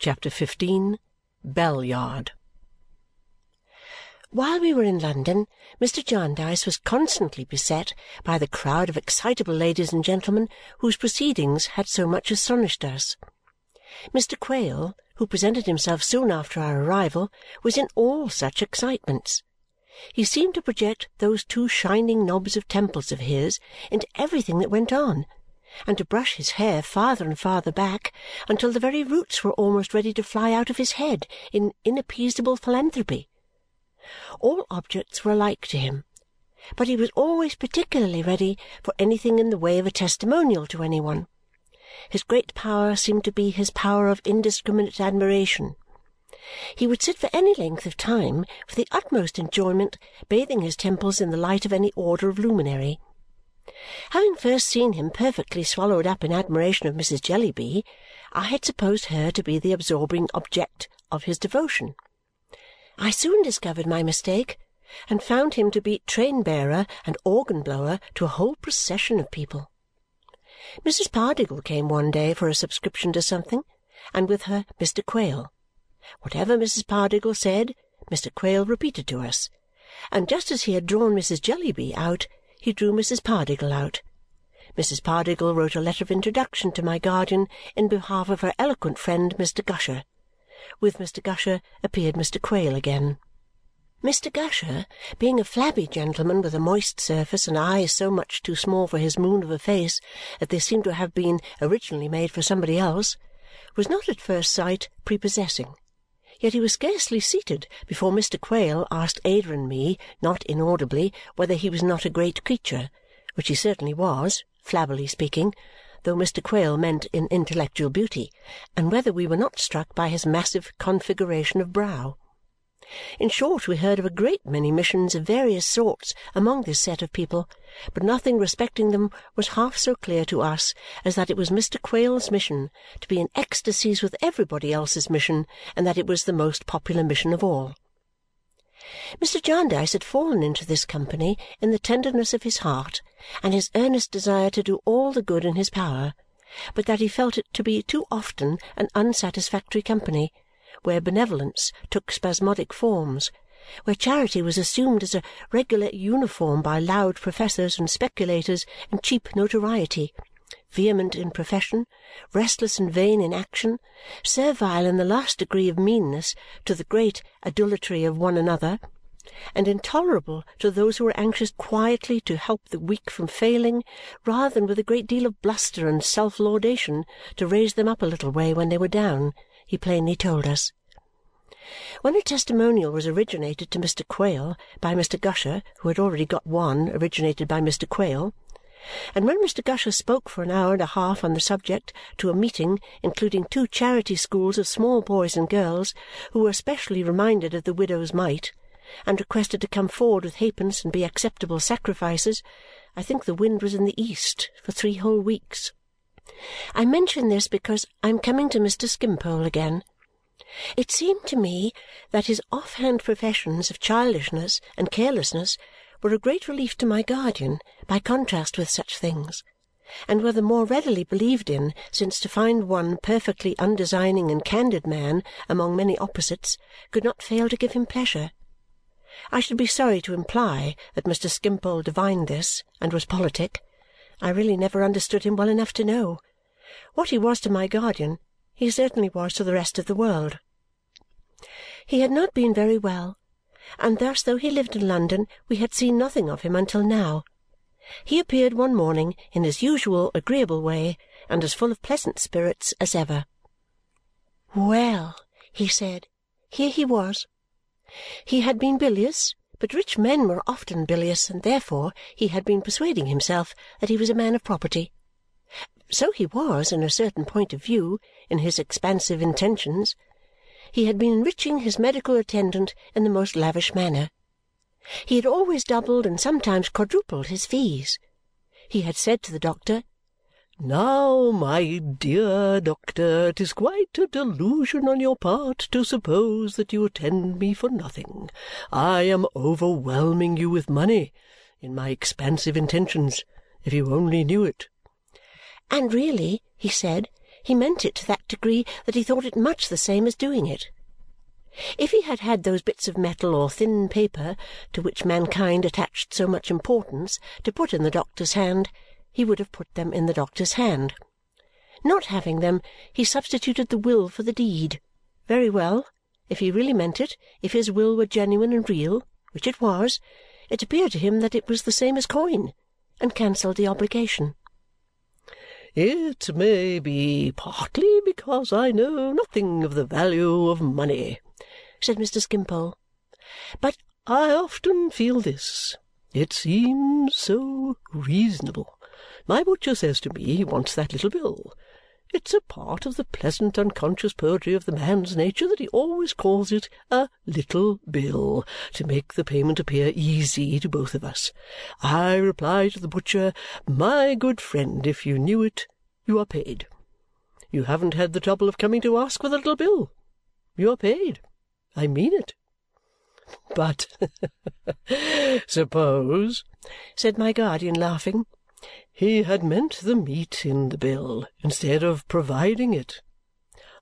Chapter 15 Bell Yard While we were in London, Mr. Jarndyce was constantly beset by the crowd of excitable ladies and gentlemen whose proceedings had so much astonished us. Mr. Quale, who presented himself soon after our arrival, was in all such excitements. He seemed to project those two shining knobs of temples of his into everything that went on and to brush his hair farther and farther back until the very roots were almost ready to fly out of his head in inappeasable philanthropy. All objects were alike to him, but he was always particularly ready for anything in the way of a testimonial to any one. His great power seemed to be his power of indiscriminate admiration. He would sit for any length of time with the utmost enjoyment, bathing his temples in the light of any order of luminary. Having first seen him perfectly swallowed up in admiration of Mrs. Jellyby, I had supposed her to be the absorbing object of his devotion. I soon discovered my mistake and found him to be train-bearer and organ-blower to a whole procession of people. Mrs. Pardiggle came one day for a subscription to something, and with her Mr. Quale. Whatever Mrs. Pardiggle said, Mr. Quale repeated to us, and just as he had drawn Mrs. Jellyby out, he drew Mrs. Pardiggle out. Mrs. Pardiggle wrote a letter of introduction to my guardian in behalf of her eloquent friend Mr. Gusher. With Mr. Gusher appeared Mr. Quale again. Mr. Gusher, being a flabby gentleman with a moist surface and eyes so much too small for his moon of a face that they seemed to have been originally made for somebody else, was not at first sight prepossessing yet he was scarcely seated before Mr. Quale asked Ada and me, not inaudibly, whether he was not a great creature, which he certainly was, flabbily speaking, though Mr. Quale meant in intellectual beauty, and whether we were not struck by his massive configuration of brow. In short, we heard of a great many missions of various sorts among this set of people, but nothing respecting them was half so clear to us as that it was Mr. Quale's mission to be in ecstasies with everybody else's mission and that it was the most popular mission of all. Mr. Jarndyce had fallen into this company in the tenderness of his heart and his earnest desire to do all the good in his power, but that he felt it to be too often an unsatisfactory company where benevolence took spasmodic forms, where charity was assumed as a regular uniform by loud professors and speculators in cheap notoriety, vehement in profession, restless and vain in action, servile in the last degree of meanness to the great adulatory of one another, and intolerable to those who were anxious quietly to help the weak from failing rather than with a great deal of bluster and self-laudation to raise them up a little way when they were down he plainly told us. When a testimonial was originated to Mr. Quale by Mr. Gusher, who had already got one originated by Mr. Quale, and when Mr. Gusher spoke for an hour and a half on the subject to a meeting including two charity schools of small boys and girls who were specially reminded of the widow's mite and requested to come forward with halfpence and be acceptable sacrifices, I think the wind was in the east for three whole weeks. I mention this because I am coming to Mr. Skimpole again. It seemed to me that his off-hand professions of childishness and carelessness were a great relief to my guardian by contrast with such things, and were the more readily believed in since to find one perfectly undesigning and candid man among many opposites could not fail to give him pleasure. I should be sorry to imply that Mr. Skimpole divined this and was politic. I really never understood him well enough to know. What he was to my guardian, he certainly was to the rest of the world. He had not been very well, and thus though he lived in London we had seen nothing of him until now. He appeared one morning in his usual agreeable way and as full of pleasant spirits as ever. Well, he said, here he was. He had been bilious but rich men were often bilious, and therefore he had been persuading himself that he was a man of property. So he was in a certain point of view, in his expansive intentions. He had been enriching his medical attendant in the most lavish manner. He had always doubled and sometimes quadrupled his fees. He had said to the doctor, "Now, my dear doctor, it is quite a delusion on your part to suppose that you attend me for nothing. I am overwhelming you with money in my expansive intentions, if you only knew it." And really, he said, He meant it to that degree that he thought it much the same as doing it. If he had had those bits of metal or thin paper to which mankind attached so much importance to put in the doctor's hand, he would have put them in the doctor's hand. Not having them, he substituted the will for the deed. Very well. If he really meant it, if his will were genuine and real, which it was, it appeared to him that it was the same as coin, and cancelled the obligation. "It may be partly because I know nothing of the value of money," said Mr. Skimpole, "but I often feel this. It seems so reasonable. My butcher says to me he wants that little bill. It's a part of the pleasant unconscious poetry of the man's nature that he always calls it a little bill to make the payment appear easy to both of us. I reply to the butcher, 'My good friend, if you knew it, you are paid. You haven't had the trouble of coming to ask for the little bill. You are paid. I mean it.' But suppose," said my guardian, laughing he had meant the meat in the bill instead of providing it.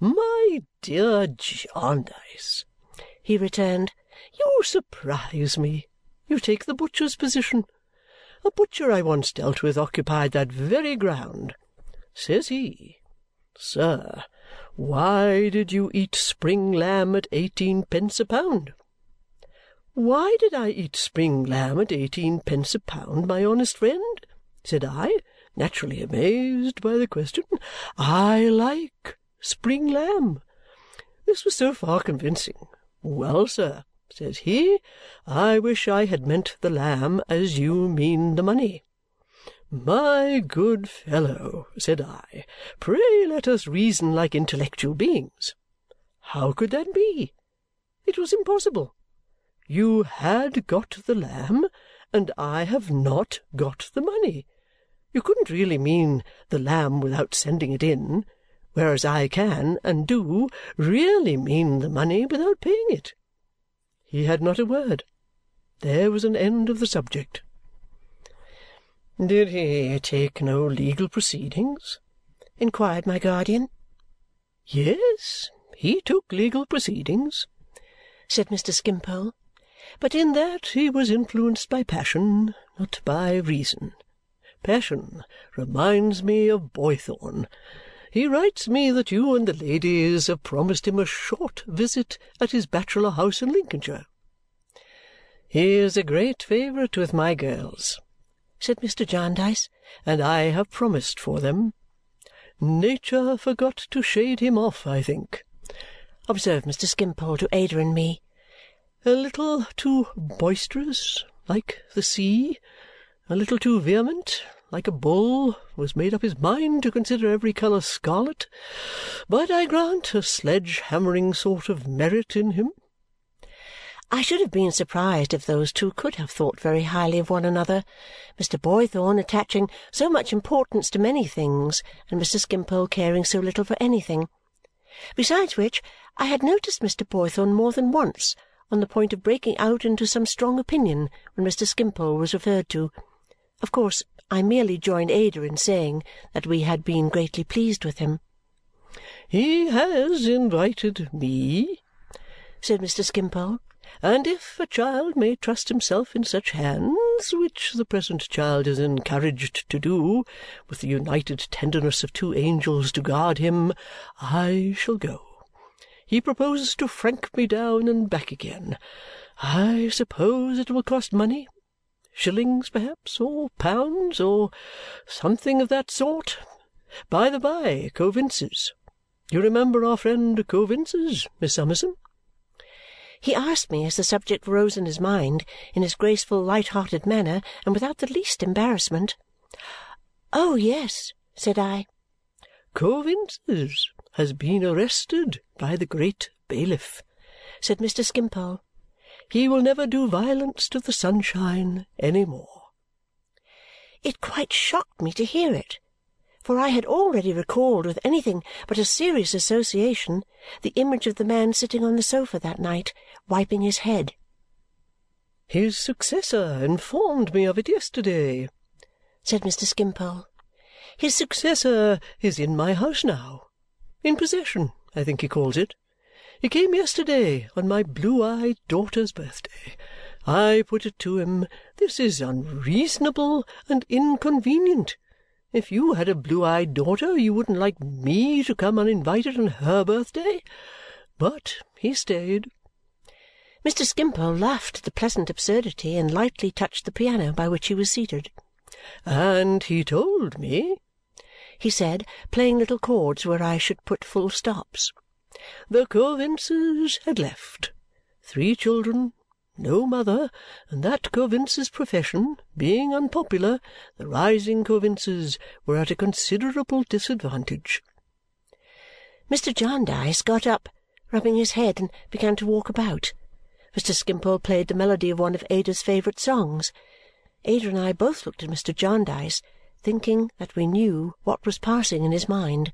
"My dear Jarndyce," he returned, "you surprise me. You take the butcher's position. A butcher I once dealt with occupied that very ground. Says he, 'Sir, why did you eat spring lamb at eighteenpence a pound?' Why did I eat spring lamb at eighteenpence a pound, my honest friend? Said I, naturally amazed by the question. "I like spring lamb." This was so far convincing. "Well, sir," says he, "I wish I had meant the lamb as you mean the money." "My good fellow," said I, "pray let us reason like intellectual beings. How could that be? It was impossible. You had got the lamb, and I have not got the money. You couldn't really mean the lamb without sending it in, whereas I can, and do, really mean the money without paying it. He had not a word. There was an end of the subject. "Did he take no legal proceedings?" inquired my guardian. "Yes, he took legal proceedings," said Mr. Skimpole, "but in that he was influenced by passion, not by reason. Passion reminds me of Boythorn. He writes me that you and the ladies have promised him a short visit at his bachelor house in Lincolnshire." "He is a great favourite with my girls," said Mr. Jarndyce, "and I have promised for them." "Nature forgot to shade him off, I think," observed Mr. Skimpole to Ada and me. "A little too boisterous, like the sea a little too vehement, like a bull, was made up his mind to consider every colour scarlet, but I grant a sledge-hammering sort of merit in him." I should have been surprised if those two could have thought very highly of one another, Mr. Boythorn attaching so much importance to many things and Mr. Skimpole caring so little for anything. Besides which, I had noticed Mr. Boythorn more than once on the point of breaking out into some strong opinion when Mr. Skimpole was referred to. Of course I merely joined Ada in saying that we had been greatly pleased with him. "He has invited me," said Mr. Skimpole, "and if a child may trust himself in such hands, which the present child is encouraged to do, with the united tenderness of two angels to guard him, I shall go. He proposes to frank me down and back again. I suppose it will cost money shillings perhaps, or pounds, or something of that sort. By the by, Coavinses. You remember our friend Coavinses, Miss Summerson?" He asked me as the subject rose in his mind, in his graceful light-hearted manner and without the least embarrassment. "Oh, yes," said I. "Coavinses has been arrested by the great bailiff," said Mr. Skimpole. He will never do violence to the sunshine any more." It quite shocked me to hear it, for I had already recalled with anything but a serious association the image of the man sitting on the sofa that night, wiping his head. "His successor informed me of it yesterday," said Mr. Skimpole. "His successor is in my house now, In possession, I think he calls it. He came yesterday on my blue-eyed daughter's birthday. I put it to him, this is unreasonable and inconvenient. If you had a blue-eyed daughter, you wouldn't like me to come uninvited on her birthday. But he stayed. Mr. Skimpole laughed at the pleasant absurdity and lightly touched the piano by which he was seated. And he told me, he said, playing little chords where I should put full stops, the Coavinses had left. Three children, no mother, and that Coavinses' profession being unpopular, the rising Coavinses were at a considerable disadvantage. Mr. Jarndyce got up, rubbing his head, and began to walk about. Mr. Skimpole played the melody of one of Ada's favourite songs. Ada and I both looked at Mr. Jarndyce, thinking that we knew what was passing in his mind.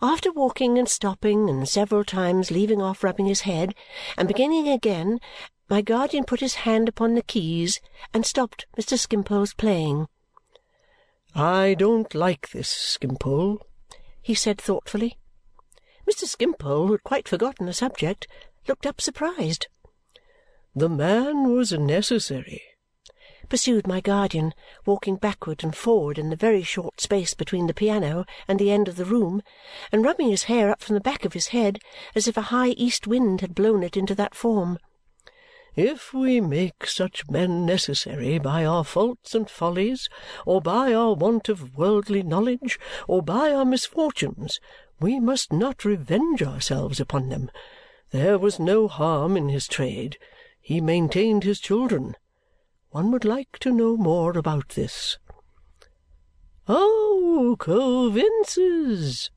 After walking and stopping, and several times leaving off rubbing his head, and beginning again, my guardian put his hand upon the keys and stopped Mr. Skimpole's playing. "I don't like this, Skimpole," he said thoughtfully. Mr. Skimpole, who had quite forgotten the subject, looked up surprised. "The man was necessary," pursued my guardian, walking backward and forward in the very short space between the piano and the end of the room, and rubbing his hair up from the back of his head as if a high east wind had blown it into that form. If we make such men necessary by our faults and follies, or by our want of worldly knowledge, or by our misfortunes, we must not revenge ourselves upon them. There was no harm in his trade. He maintained his children. One would like to know more about this. "Oh, Coavinses!"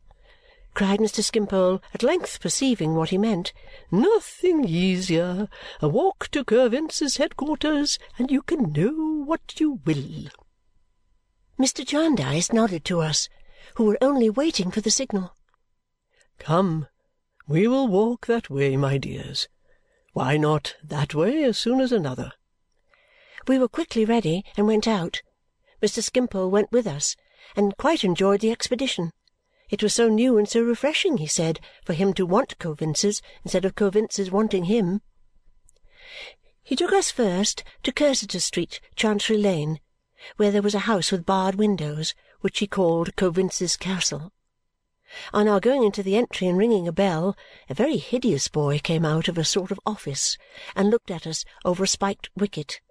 cried Mr. Skimpole, at length perceiving what he meant. "Nothing easier. A walk to Coavinses' headquarters, and you can know what you will." Mr. Jarndyce nodded to us, who were only waiting for the signal. "Come! We will walk that way, my dears. Why not that way as soon as another?" We were quickly ready and went out. Mr. Skimpole went with us and quite enjoyed the expedition. It was so new and so refreshing, he said, for him to want Coavinses instead of Coavinses wanting him. He took us first to Cursitor Street, Chancery Lane, where there was a house with barred windows, which he called Coavinses' Castle. On our going into the entry and ringing a bell, a very hideous boy came out of a sort of office and looked at us over a spiked wicket.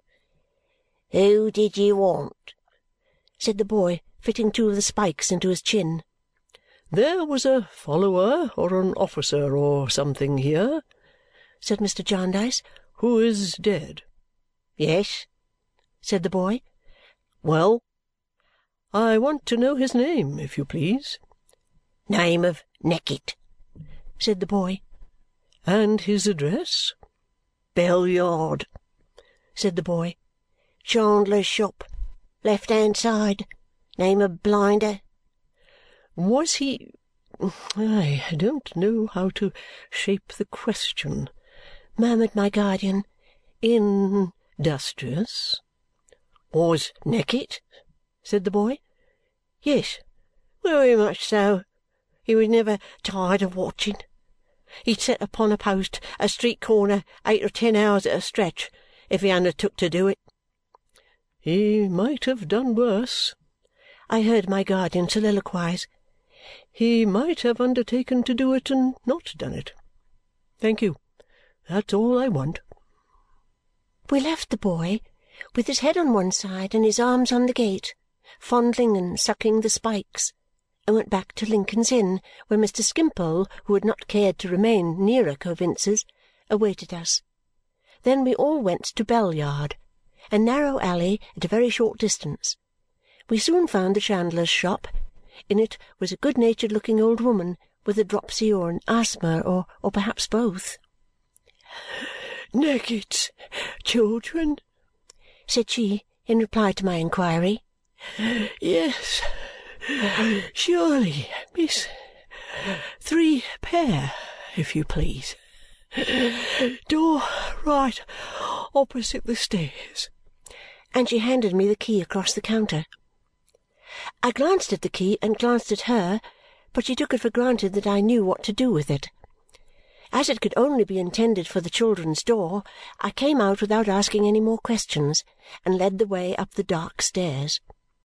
"Who did you want?" said the boy, fitting two of the spikes into his chin. "There was a follower or an officer or something here," said Mr. Jarndyce, "who is dead." "Yes," said the boy. "Well?" "I want to know his name, if you please. "Name of Neckett," said the boy. "And his address?" "Bell Yard," said the boy. "Chandler's shop, left hand side. Name of Blinder." "Was he I don't know how to shape the question," murmured my guardian. "Industrious?" "Was Neckett?" said the boy. "Yes, very much so. He was never tired of watching. He'd set upon a post at a street corner eight or ten hours at a stretch if he undertook to do it." "He might have done worse," I heard my guardian soliloquize. "He might have undertaken to do it and not done it. Thank you. That's all I want." We left the boy, with his head on one side and his arms on the gate, fondling and sucking the spikes and went back to Lincoln's Inn, where Mr. Skimpole, who had not cared to remain nearer Coavinses, awaited us. Then we all went to Bell Yard, a narrow alley at a very short distance. We soon found the chandler's shop. In it was a good-natured looking old woman with a dropsy or an asthma, or, or perhaps both. "Neckett's children?" said she in reply to my inquiry. "Yes. Surely, miss. Three pair, if you please. Door right opposite the stairs." And she handed me the key across the counter. I glanced at the key and glanced at her, but she took it for granted that I knew what to do with it. As it could only be intended for the children's door, I came out without asking any more questions and led the way up the dark stairs.